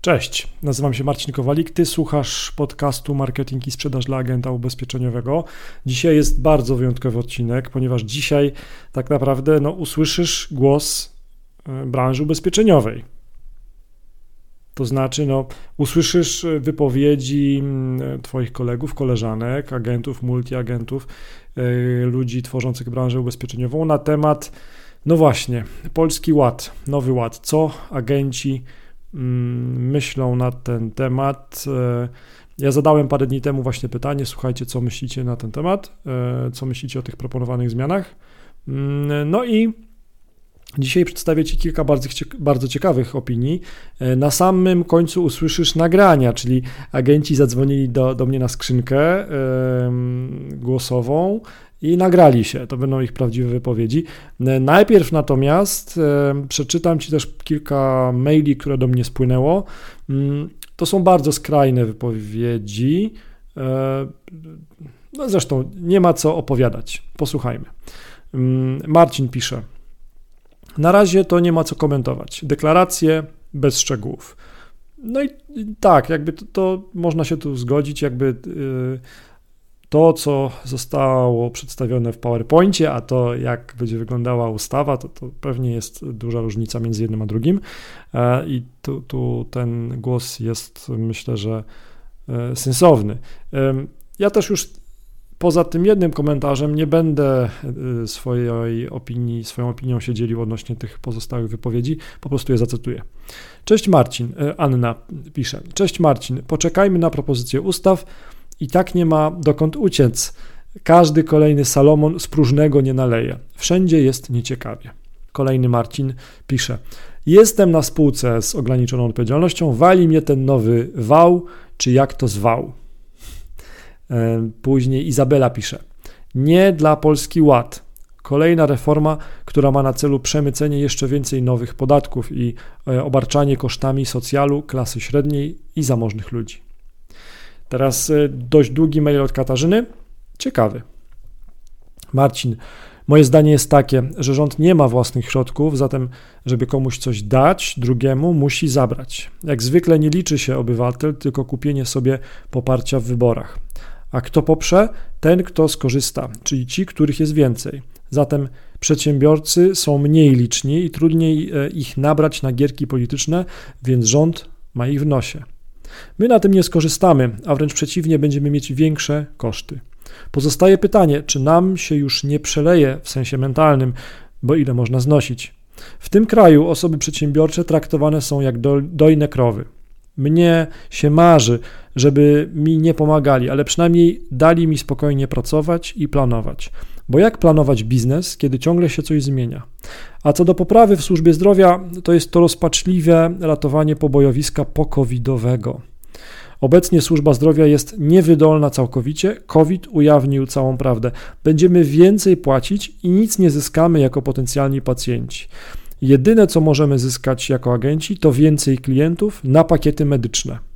Cześć, nazywam się Marcin Kowalik. Ty słuchasz podcastu Marketing i Sprzedaż dla Agenta Ubezpieczeniowego. Dzisiaj jest bardzo wyjątkowy odcinek, ponieważ dzisiaj tak naprawdę no, usłyszysz głos e, branży ubezpieczeniowej. To znaczy, no, usłyszysz wypowiedzi mm, Twoich kolegów, koleżanek, agentów, multiagentów, yy, ludzi tworzących branżę ubezpieczeniową na temat, no właśnie, Polski Ład, Nowy Ład. Co agenci myślą na ten temat. E, ja zadałem parę dni temu właśnie pytanie, słuchajcie, co myślicie na ten temat, e, co myślicie o tych proponowanych zmianach. Mm, no i Dzisiaj przedstawię Ci kilka bardzo, bardzo ciekawych opinii. E, na samym końcu usłyszysz nagrania, czyli agenci zadzwonili do, do mnie na skrzynkę głosową i nagrali się. To będą ich prawdziwe wypowiedzi. E, najpierw natomiast e, przeczytam Ci też kilka maili, które do mnie spłynęło. Mm, to są bardzo skrajne wypowiedzi. E, no zresztą nie ma co opowiadać. Posłuchajmy. Mm, Marcin pisze. Na razie to nie ma co komentować. Deklaracje bez szczegółów. No i tak, jakby to, to można się tu zgodzić, jakby. Yy, to, co zostało przedstawione w PowerPoincie, a to, jak będzie wyglądała ustawa, to, to pewnie jest duża różnica między jednym a drugim. E, I tu, tu ten głos jest, myślę, że e, sensowny. Ja też już poza tym jednym komentarzem nie będę e, swojej opinii, swoją opinią się dzielił odnośnie tych pozostałych wypowiedzi, po prostu je zacytuję. Cześć Marcin, Anna pisze. Cześć Marcin, poczekajmy na propozycję ustaw i tak nie ma dokąd uciec. Każdy kolejny Salomon z próżnego nie naleje. Wszędzie jest nieciekawie. Kolejny Marcin pisze: Jestem na spółce z ograniczoną odpowiedzialnością, wali mnie ten nowy wał, czy jak to zwał. E, później Izabela pisze: Nie dla Polski Ład. Kolejna reforma, która ma na celu przemycenie jeszcze więcej nowych podatków i e, obarczanie kosztami socjalu klasy średniej i zamożnych ludzi. Teraz y, dość długi mail od Katarzyny. Ciekawy. Marcin, moje zdanie jest takie, że rząd nie ma własnych środków, zatem, żeby komuś coś dać, drugiemu musi zabrać. Jak zwykle nie liczy się obywatel, tylko kupienie sobie poparcia w wyborach. A kto poprze? Ten, kto skorzysta, czyli ci, których jest więcej. Zatem przedsiębiorcy są mniej liczni i trudniej e, ich nabrać na gierki polityczne, więc rząd ma ich w nosie. My na tym nie skorzystamy, a wręcz przeciwnie, będziemy mieć większe koszty. Pozostaje pytanie, czy nam się już nie przeleje w sensie mentalnym, bo ile można znosić. W tym kraju osoby przedsiębiorcze traktowane są jak do, dojne krowy. Mnie się marzy, żeby mi nie pomagali, ale przynajmniej dali mi spokojnie pracować i planować. Bo jak planować biznes, kiedy ciągle się coś zmienia? A co do poprawy w służbie zdrowia, to jest to rozpaczliwe ratowanie pobojowiska pokowidowego. Obecnie służba zdrowia jest niewydolna całkowicie. COVID ujawnił całą prawdę. Będziemy więcej płacić i nic nie zyskamy jako potencjalni pacjenci. Jedyne, co możemy zyskać jako agenci, to więcej klientów na pakiety medyczne.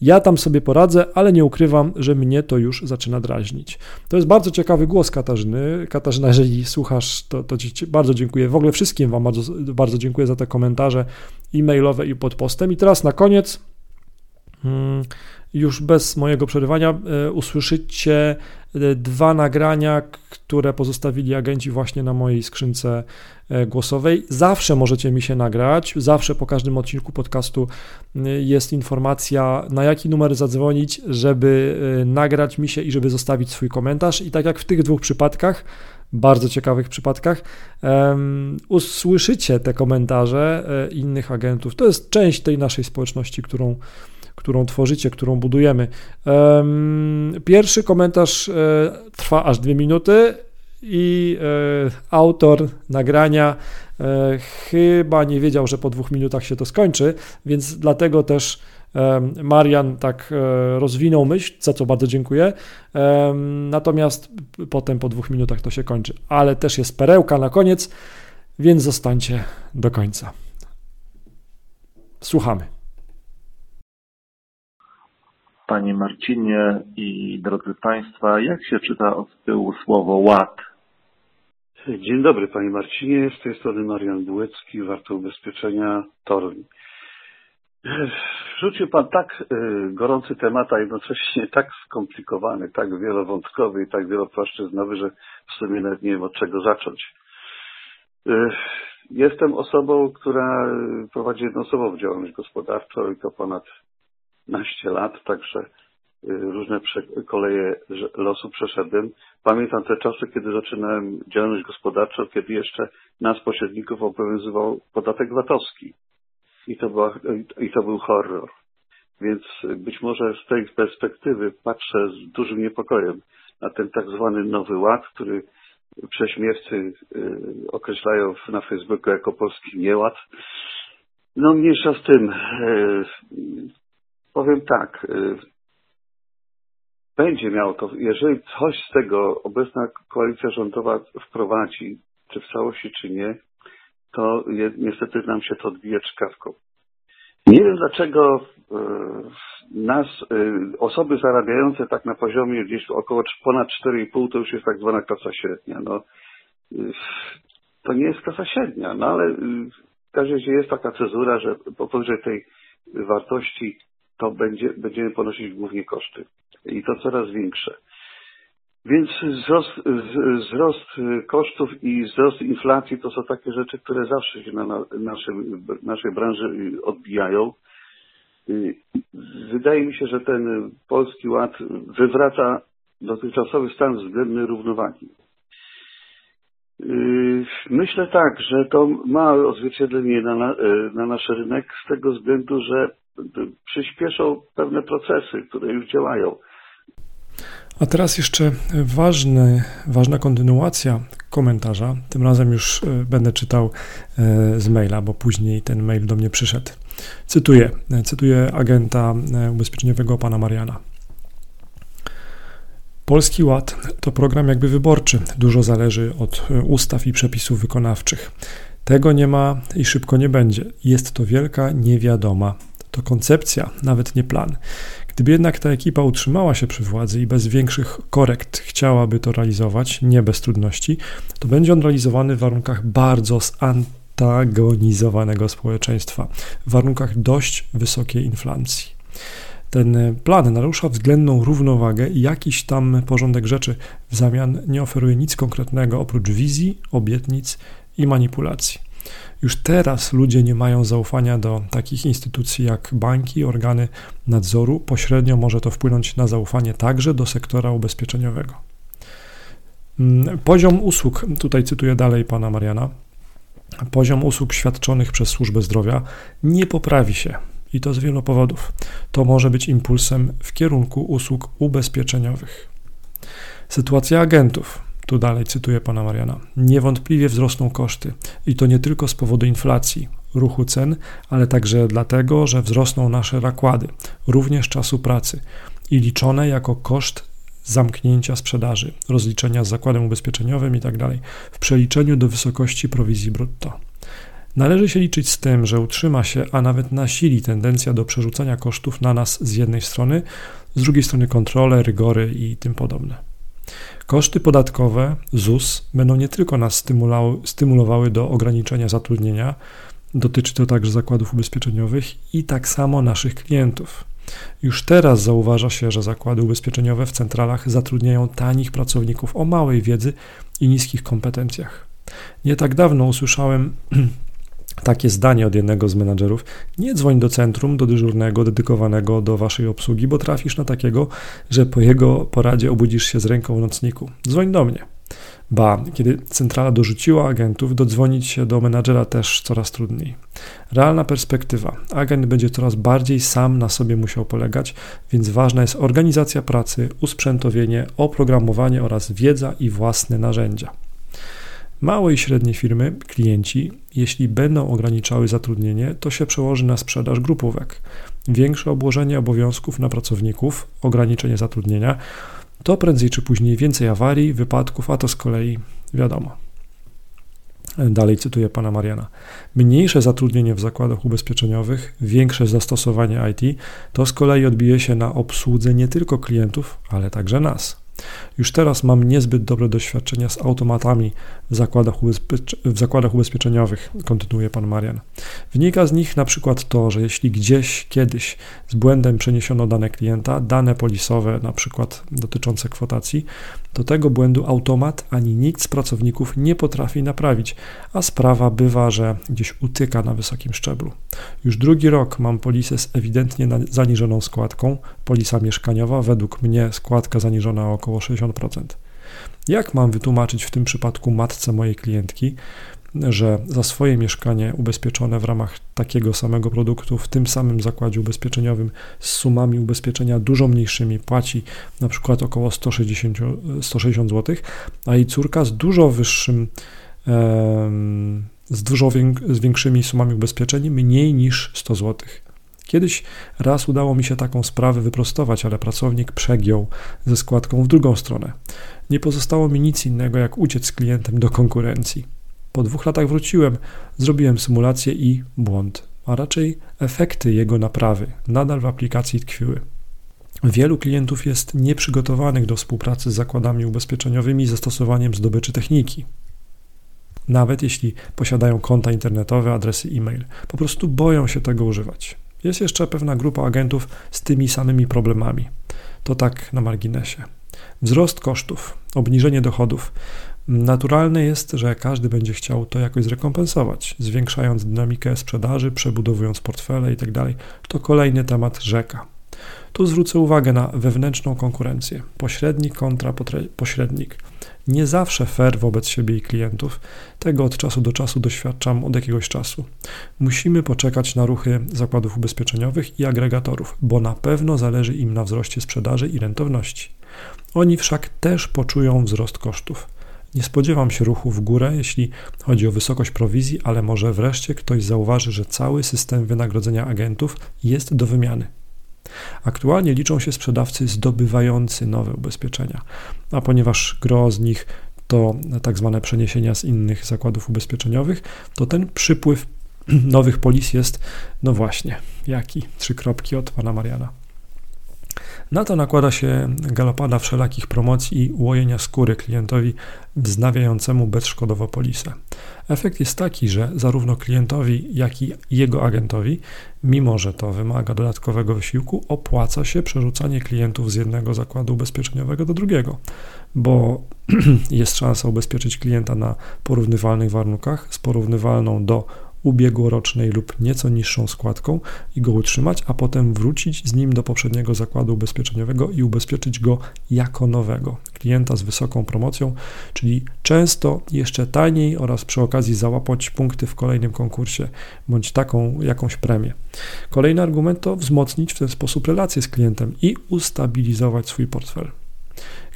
Ja tam sobie poradzę, ale nie ukrywam, że mnie to już zaczyna drażnić. To jest bardzo ciekawy głos Katarzyny. Katarzyna, jeżeli słuchasz, to, to Ci bardzo dziękuję. W ogóle wszystkim Wam bardzo, bardzo dziękuję za te komentarze e-mailowe i pod postem. I teraz na koniec Hmm, już bez mojego przerywania e, usłyszycie dwa nagrania, które pozostawili agenci właśnie na mojej skrzynce e, głosowej. Zawsze możecie mi się nagrać, zawsze po każdym odcinku podcastu jest informacja, na jaki numer zadzwonić, żeby nagrać mi się i żeby zostawić swój komentarz. I tak jak w tych dwóch przypadkach, bardzo ciekawych przypadkach, um, usłyszycie te komentarze innych agentów. To jest część tej naszej społeczności, którą którą tworzycie, którą budujemy. Pierwszy komentarz e, trwa aż dwie minuty i e, autor nagrania e, chyba nie wiedział, że po dwóch minutach się to skończy, więc dlatego też Marian tak rozwinął myśl, za co bardzo dziękuję. Natomiast potem po dwóch minutach to się kończy. Ale też jest perełka na koniec, więc zostańcie do końca. Słuchamy. Panie Marcinie i drodzy Państwa, jak się czyta od tyłu słowo ład? Dzień dobry Panie Marcinie, z tej strony Marian Bułecki, Warto Ubezpieczenia Toruń. Wrzucił Pan tak y, gorący temat, a jednocześnie tak skomplikowany, tak wielowątkowy i tak wielopłaszczyznowy, że w sumie nawet nie wiem od czego zacząć. Y, jestem osobą, która prowadzi jednoosobową działalność gospodarczą i to ponad 15 lat, także y, różne koleje losu przeszedłem. Pamiętam te czasy, kiedy zaczynałem działalność gospodarczą, kiedy jeszcze nas pośredników obowiązywał podatek VAT-owski i to, była, i to był horror. Więc być może z tej perspektywy patrzę z dużym niepokojem na ten tak zwany nowy ład, który prześmiewcy y, określają na Facebooku jako polski nieład. No mniejsza z tym. Y, powiem tak. Y, będzie miało to, jeżeli coś z tego obecna koalicja rządowa wprowadzi, czy w całości, czy nie, to niestety nam się to odbije czkawką. Nie wiem dlaczego e, nas, e, osoby zarabiające tak na poziomie gdzieś około ponad 4,5 to już jest tak zwana klasa średnia. No, to nie jest klasa średnia, no ale w każdym razie jest taka cezura, że powyżej tej wartości to będzie, będziemy ponosić głównie koszty. I to coraz większe. Więc wzrost, wzrost kosztów i wzrost inflacji to są takie rzeczy, które zawsze się na naszym, naszej branży odbijają. Wydaje mi się, że ten polski ład wywraca dotychczasowy stan względny równowagi. Myślę tak, że to ma odzwierciedlenie na, na nasz rynek z tego względu, że przyspieszą pewne procesy, które już działają. A teraz jeszcze ważny, ważna kontynuacja komentarza. Tym razem już e, będę czytał e, z maila, bo później ten mail do mnie przyszedł. Cytuję, e, cytuję agenta ubezpieczeniowego pana Mariana. Polski Ład to program jakby wyborczy. Dużo zależy od ustaw i przepisów wykonawczych. Tego nie ma i szybko nie będzie. Jest to wielka niewiadoma. To koncepcja, nawet nie plan. Gdyby jednak ta ekipa utrzymała się przy władzy i bez większych korekt chciałaby to realizować, nie bez trudności, to będzie on realizowany w warunkach bardzo zantagonizowanego społeczeństwa, w warunkach dość wysokiej inflacji. Ten plan narusza względną równowagę i jakiś tam porządek rzeczy w zamian nie oferuje nic konkretnego oprócz wizji, obietnic i manipulacji. Już teraz ludzie nie mają zaufania do takich instytucji jak banki, organy nadzoru. Pośrednio może to wpłynąć na zaufanie także do sektora ubezpieczeniowego. Mm, poziom usług, tutaj cytuję dalej pana Mariana, poziom usług świadczonych przez służbę zdrowia nie poprawi się i to z wielu powodów. To może być impulsem w kierunku usług ubezpieczeniowych. Sytuacja agentów. Tu dalej cytuję pana Mariana. Niewątpliwie wzrosną koszty i to nie tylko z powodu inflacji, ruchu cen, ale także dlatego, że wzrosną nasze nakłady, również czasu pracy i liczone jako koszt zamknięcia sprzedaży, rozliczenia z zakładem ubezpieczeniowym itd. Tak w przeliczeniu do wysokości prowizji brutto. Należy się liczyć z tym, że utrzyma się, a nawet nasili tendencja do przerzucania kosztów na nas z jednej strony, z drugiej strony kontrole, rygory i tym podobne. Koszty podatkowe ZUS będą nie tylko nas stymulowały do ograniczenia zatrudnienia, dotyczy to także zakładów ubezpieczeniowych i tak samo naszych klientów. Już teraz zauważa się, że zakłady ubezpieczeniowe w centralach zatrudniają tanich pracowników o małej wiedzy i niskich kompetencjach. Nie tak dawno usłyszałem takie zdanie od jednego z menadżerów: Nie dzwoń do centrum, do dyżurnego dedykowanego do waszej obsługi, bo trafisz na takiego, że po jego poradzie obudzisz się z ręką w nocniku. Dzwoń do mnie. Ba, kiedy centrala dorzuciła agentów, dodzwonić się do menadżera też coraz trudniej. Realna perspektywa. Agent będzie coraz bardziej sam na sobie musiał polegać, więc ważna jest organizacja pracy, usprzętowienie, oprogramowanie oraz wiedza i własne narzędzia. Małe i średnie firmy, klienci, jeśli będą ograniczały zatrudnienie, to się przełoży na sprzedaż grupówek. Większe obłożenie obowiązków na pracowników, ograniczenie zatrudnienia, to prędzej czy później więcej awarii, wypadków, a to z kolei wiadomo. Dalej cytuję pana Mariana. Mniejsze zatrudnienie w zakładach ubezpieczeniowych, większe zastosowanie IT, to z kolei odbije się na obsłudze nie tylko klientów, ale także nas. Już teraz mam niezbyt dobre doświadczenia z automatami w zakładach, ubezpiecz- w zakładach ubezpieczeniowych, kontynuuje pan Marian. Wynika z nich na przykład to, że jeśli gdzieś kiedyś z błędem przeniesiono dane klienta, dane polisowe, na przykład dotyczące kwotacji, to tego błędu automat ani nikt z pracowników nie potrafi naprawić, a sprawa bywa, że gdzieś utyka na wysokim szczeblu. Już drugi rok mam polisę z ewidentnie zaniżoną składką, polisa mieszkaniowa, według mnie składka zaniżona o około 60%. Jak mam wytłumaczyć w tym przypadku matce mojej klientki, że za swoje mieszkanie ubezpieczone w ramach takiego samego produktu w tym samym zakładzie ubezpieczeniowym z sumami ubezpieczenia dużo mniejszymi płaci na przykład około 160, 160 zł, a jej córka z dużo wyższym z dużo większymi sumami ubezpieczeń mniej niż 100 zł. Kiedyś raz udało mi się taką sprawę wyprostować, ale pracownik przegiął ze składką w drugą stronę. Nie pozostało mi nic innego, jak uciec z klientem do konkurencji. Po dwóch latach wróciłem, zrobiłem symulację i błąd, a raczej efekty jego naprawy nadal w aplikacji tkwiły. Wielu klientów jest nieprzygotowanych do współpracy z zakładami ubezpieczeniowymi zastosowaniem zdobyczy techniki. Nawet jeśli posiadają konta internetowe, adresy e-mail, po prostu boją się tego używać. Jest jeszcze pewna grupa agentów z tymi samymi problemami. To tak na marginesie. Wzrost kosztów, obniżenie dochodów. Naturalne jest, że każdy będzie chciał to jakoś zrekompensować, zwiększając dynamikę sprzedaży, przebudowując portfele itd. Tak to kolejny temat rzeka. Tu zwrócę uwagę na wewnętrzną konkurencję. Pośrednik kontra pośrednik nie zawsze fair wobec siebie i klientów. Tego od czasu do czasu doświadczam od jakiegoś czasu. Musimy poczekać na ruchy zakładów ubezpieczeniowych i agregatorów, bo na pewno zależy im na wzroście sprzedaży i rentowności. Oni wszak też poczują wzrost kosztów. Nie spodziewam się ruchu w górę, jeśli chodzi o wysokość prowizji, ale może wreszcie ktoś zauważy, że cały system wynagrodzenia agentów jest do wymiany. Aktualnie liczą się sprzedawcy zdobywający nowe ubezpieczenia, a ponieważ gro z nich to tak zwane przeniesienia z innych zakładów ubezpieczeniowych, to ten przypływ nowych polis jest, no właśnie, jaki? Trzy kropki od pana Mariana. Na to nakłada się galopada wszelakich promocji i ułojenia skóry klientowi wznawiającemu bezszkodowo polisę. Efekt jest taki, że zarówno klientowi, jak i jego agentowi, mimo że to wymaga dodatkowego wysiłku, opłaca się przerzucanie klientów z jednego zakładu ubezpieczeniowego do drugiego, bo jest szansa ubezpieczyć klienta na porównywalnych warunkach z porównywalną do ubiegłorocznej lub nieco niższą składką i go utrzymać, a potem wrócić z nim do poprzedniego zakładu ubezpieczeniowego i ubezpieczyć go jako nowego klienta z wysoką promocją, czyli często jeszcze taniej oraz przy okazji załapać punkty w kolejnym konkursie bądź taką jakąś premię. Kolejny argument to wzmocnić w ten sposób relacje z klientem i ustabilizować swój portfel.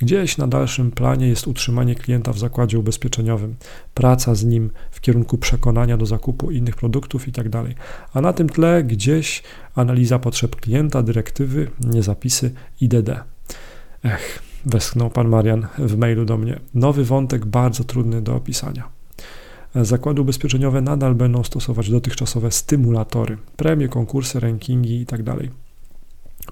Gdzieś na dalszym planie jest utrzymanie klienta w zakładzie ubezpieczeniowym, praca z nim w kierunku przekonania do zakupu innych produktów itd. Tak A na tym tle gdzieś analiza potrzeb klienta, dyrektywy, niezapisy IDD. Ech, westchnął pan Marian w mailu do mnie. Nowy wątek bardzo trudny do opisania. Zakłady ubezpieczeniowe nadal będą stosować dotychczasowe stymulatory, premie, konkursy, rankingi itd. Tak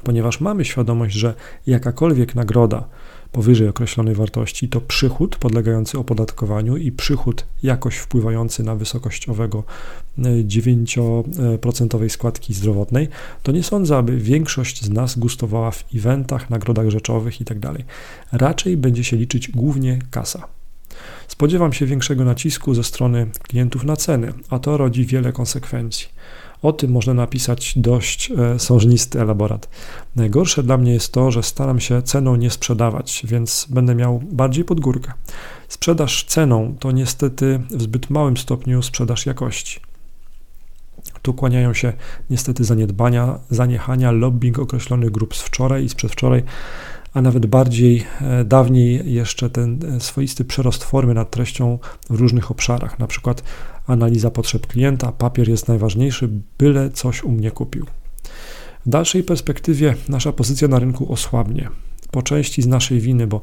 Ponieważ mamy świadomość, że jakakolwiek nagroda powyżej określonej wartości, to przychód podlegający opodatkowaniu i przychód jakoś wpływający na wysokość owego 9% e, składki zdrowotnej, to nie sądzę, aby większość z nas gustowała w eventach, nagrodach rzeczowych itd. Tak Raczej będzie się liczyć głównie kasa. Spodziewam się większego nacisku ze strony klientów na ceny, a to rodzi wiele konsekwencji. O tym można napisać dość e, sążnisty elaborat. Najgorsze dla mnie jest to, że staram się ceną nie sprzedawać, więc będę miał bardziej pod górkę. Sprzedaż ceną to niestety w zbyt małym stopniu sprzedaż jakości. Tu kłaniają się niestety zaniedbania, zaniechania, lobbying określonych grup z wczoraj i z przedwczoraj, a nawet bardziej e, dawniej jeszcze ten e, swoisty przerost formy nad treścią w różnych obszarach, na przykład analiza potrzeb klienta, papier jest najważniejszy, byle coś u mnie kupił. W dalszej perspektywie nasza pozycja na rynku osłabnie. Po części z naszej winy, bo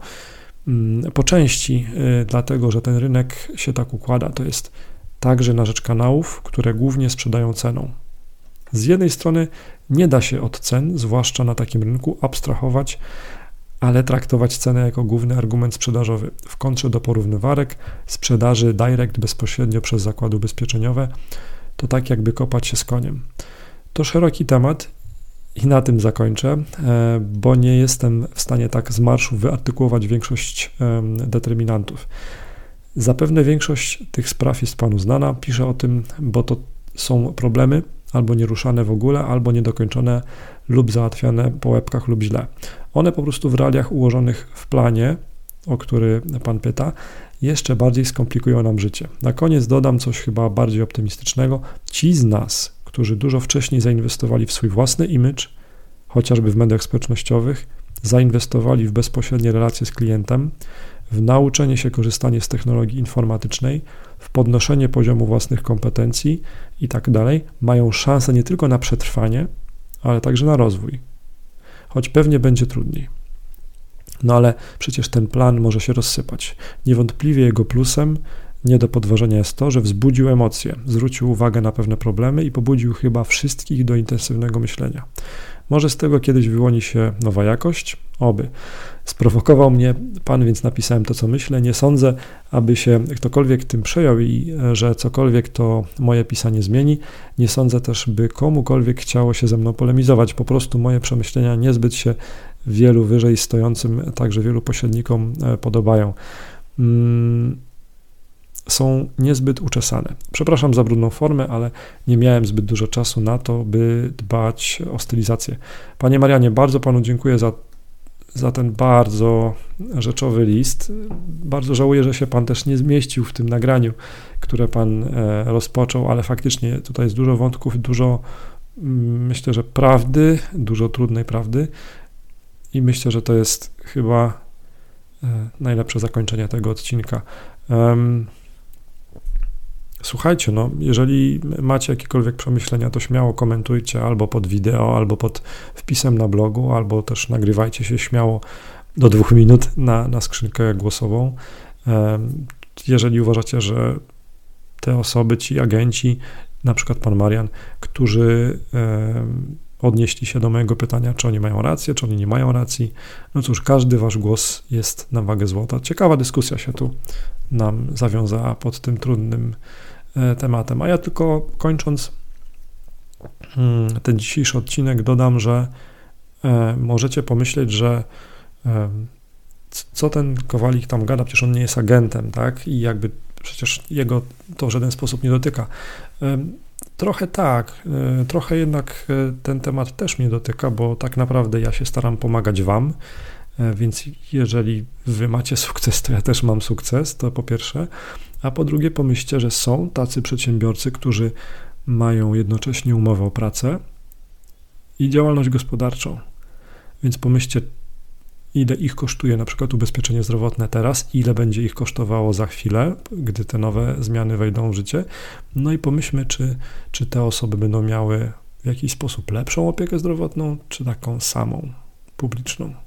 mm, po części y, dlatego, że ten rynek się tak układa, to jest także na rzecz kanałów, które głównie sprzedają ceną. Z jednej strony nie da się od cen, zwłaszcza na takim rynku, abstrahować ale traktować cenę jako główny argument sprzedażowy w kontrze do porównywarek sprzedaży direct bezpośrednio przez zakłady ubezpieczeniowe. To tak jakby kopać się z koniem. To szeroki temat i na tym zakończę, e, bo nie jestem w stanie tak z marszu wyartykułować większość determinantów. Zapewne większość tych spraw jest Panu znana. Piszę o tym, bo to są problemy albo nieruszane w ogóle, albo niedokończone lub załatwiane po łebkach lub źle. One po prostu w realiach ułożonych w planie, o który Pan pyta, jeszcze bardziej skomplikują nam życie. Na koniec dodam coś chyba bardziej optymistycznego. Ci z nas, którzy dużo wcześniej zainwestowali w swój własny image, chociażby w mediach społecznościowych, zainwestowali w bezpośrednie relacje z klientem, w nauczenie się korzystania z technologii informatycznej, w podnoszenie poziomu własnych kompetencji i tak dalej, mają szansę nie tylko na przetrwanie, ale także na rozwój. Choć pewnie będzie trudniej. No ale przecież ten plan może się rozsypać. Niewątpliwie jego plusem nie do podważenia jest to, że wzbudził emocje, zwrócił uwagę na pewne problemy i pobudził chyba wszystkich do intensywnego myślenia. Może z tego kiedyś wyłoni się nowa jakość? Oby. Sprowokował mnie Pan, więc napisałem to, co myślę. Nie sądzę, aby się ktokolwiek tym przejął i że cokolwiek to moje pisanie zmieni. Nie sądzę też, by komukolwiek chciało się ze mną polemizować. Po prostu moje przemyślenia niezbyt się wielu wyżej stojącym, także wielu pośrednikom e, podobają. Mm, są niezbyt uczesane. Przepraszam za brudną formę, ale nie miałem zbyt dużo czasu na to, by dbać o stylizację. Panie Marianie, bardzo Panu dziękuję za, za ten bardzo rzeczowy list. Bardzo żałuję, że się Pan też nie zmieścił w tym nagraniu, które Pan e, rozpoczął, ale faktycznie tutaj jest dużo wątków, dużo mm, myślę, że prawdy, dużo trudnej prawdy i myślę, że to jest chyba e, najlepsze zakończenie tego odcinka. Słuchajcie, no, jeżeli macie jakiekolwiek przemyślenia, to śmiało komentujcie albo pod wideo, albo pod wpisem na blogu, albo też nagrywajcie się śmiało do dwóch minut na, na skrzynkę głosową. Jeżeli uważacie, że te osoby, ci agenci, na przykład pan Marian, którzy odnieśli się do mojego pytania, czy oni mają rację, czy oni nie mają racji. No cóż, każdy wasz głos jest na wagę złota. Ciekawa dyskusja się tu nam zawiązała pod tym trudnym tematem. A ja tylko kończąc mm, ten dzisiejszy odcinek dodam, że e, możecie pomyśleć, że e, co ten Kowalik tam gada, przecież on nie jest agentem, tak? I jakby przecież jego to w żaden sposób nie dotyka. Trochę tak, trochę jednak ten temat też mnie dotyka, bo tak naprawdę ja się staram pomagać Wam, więc jeżeli Wy macie sukces, to ja też mam sukces, to po pierwsze. A po drugie, pomyślcie, że są tacy przedsiębiorcy, którzy mają jednocześnie umowę o pracę i działalność gospodarczą. Więc pomyślcie, ile ich kosztuje na przykład ubezpieczenie zdrowotne teraz, ile będzie ich kosztowało za chwilę, gdy te nowe zmiany wejdą w życie. No i pomyślmy, czy, czy te osoby będą miały w jakiś sposób lepszą opiekę zdrowotną, czy taką samą, publiczną.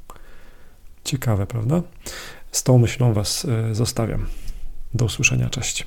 Ciekawe, prawda? Z tą myślą Was e, zostawiam. Do usłyszenia, cześć.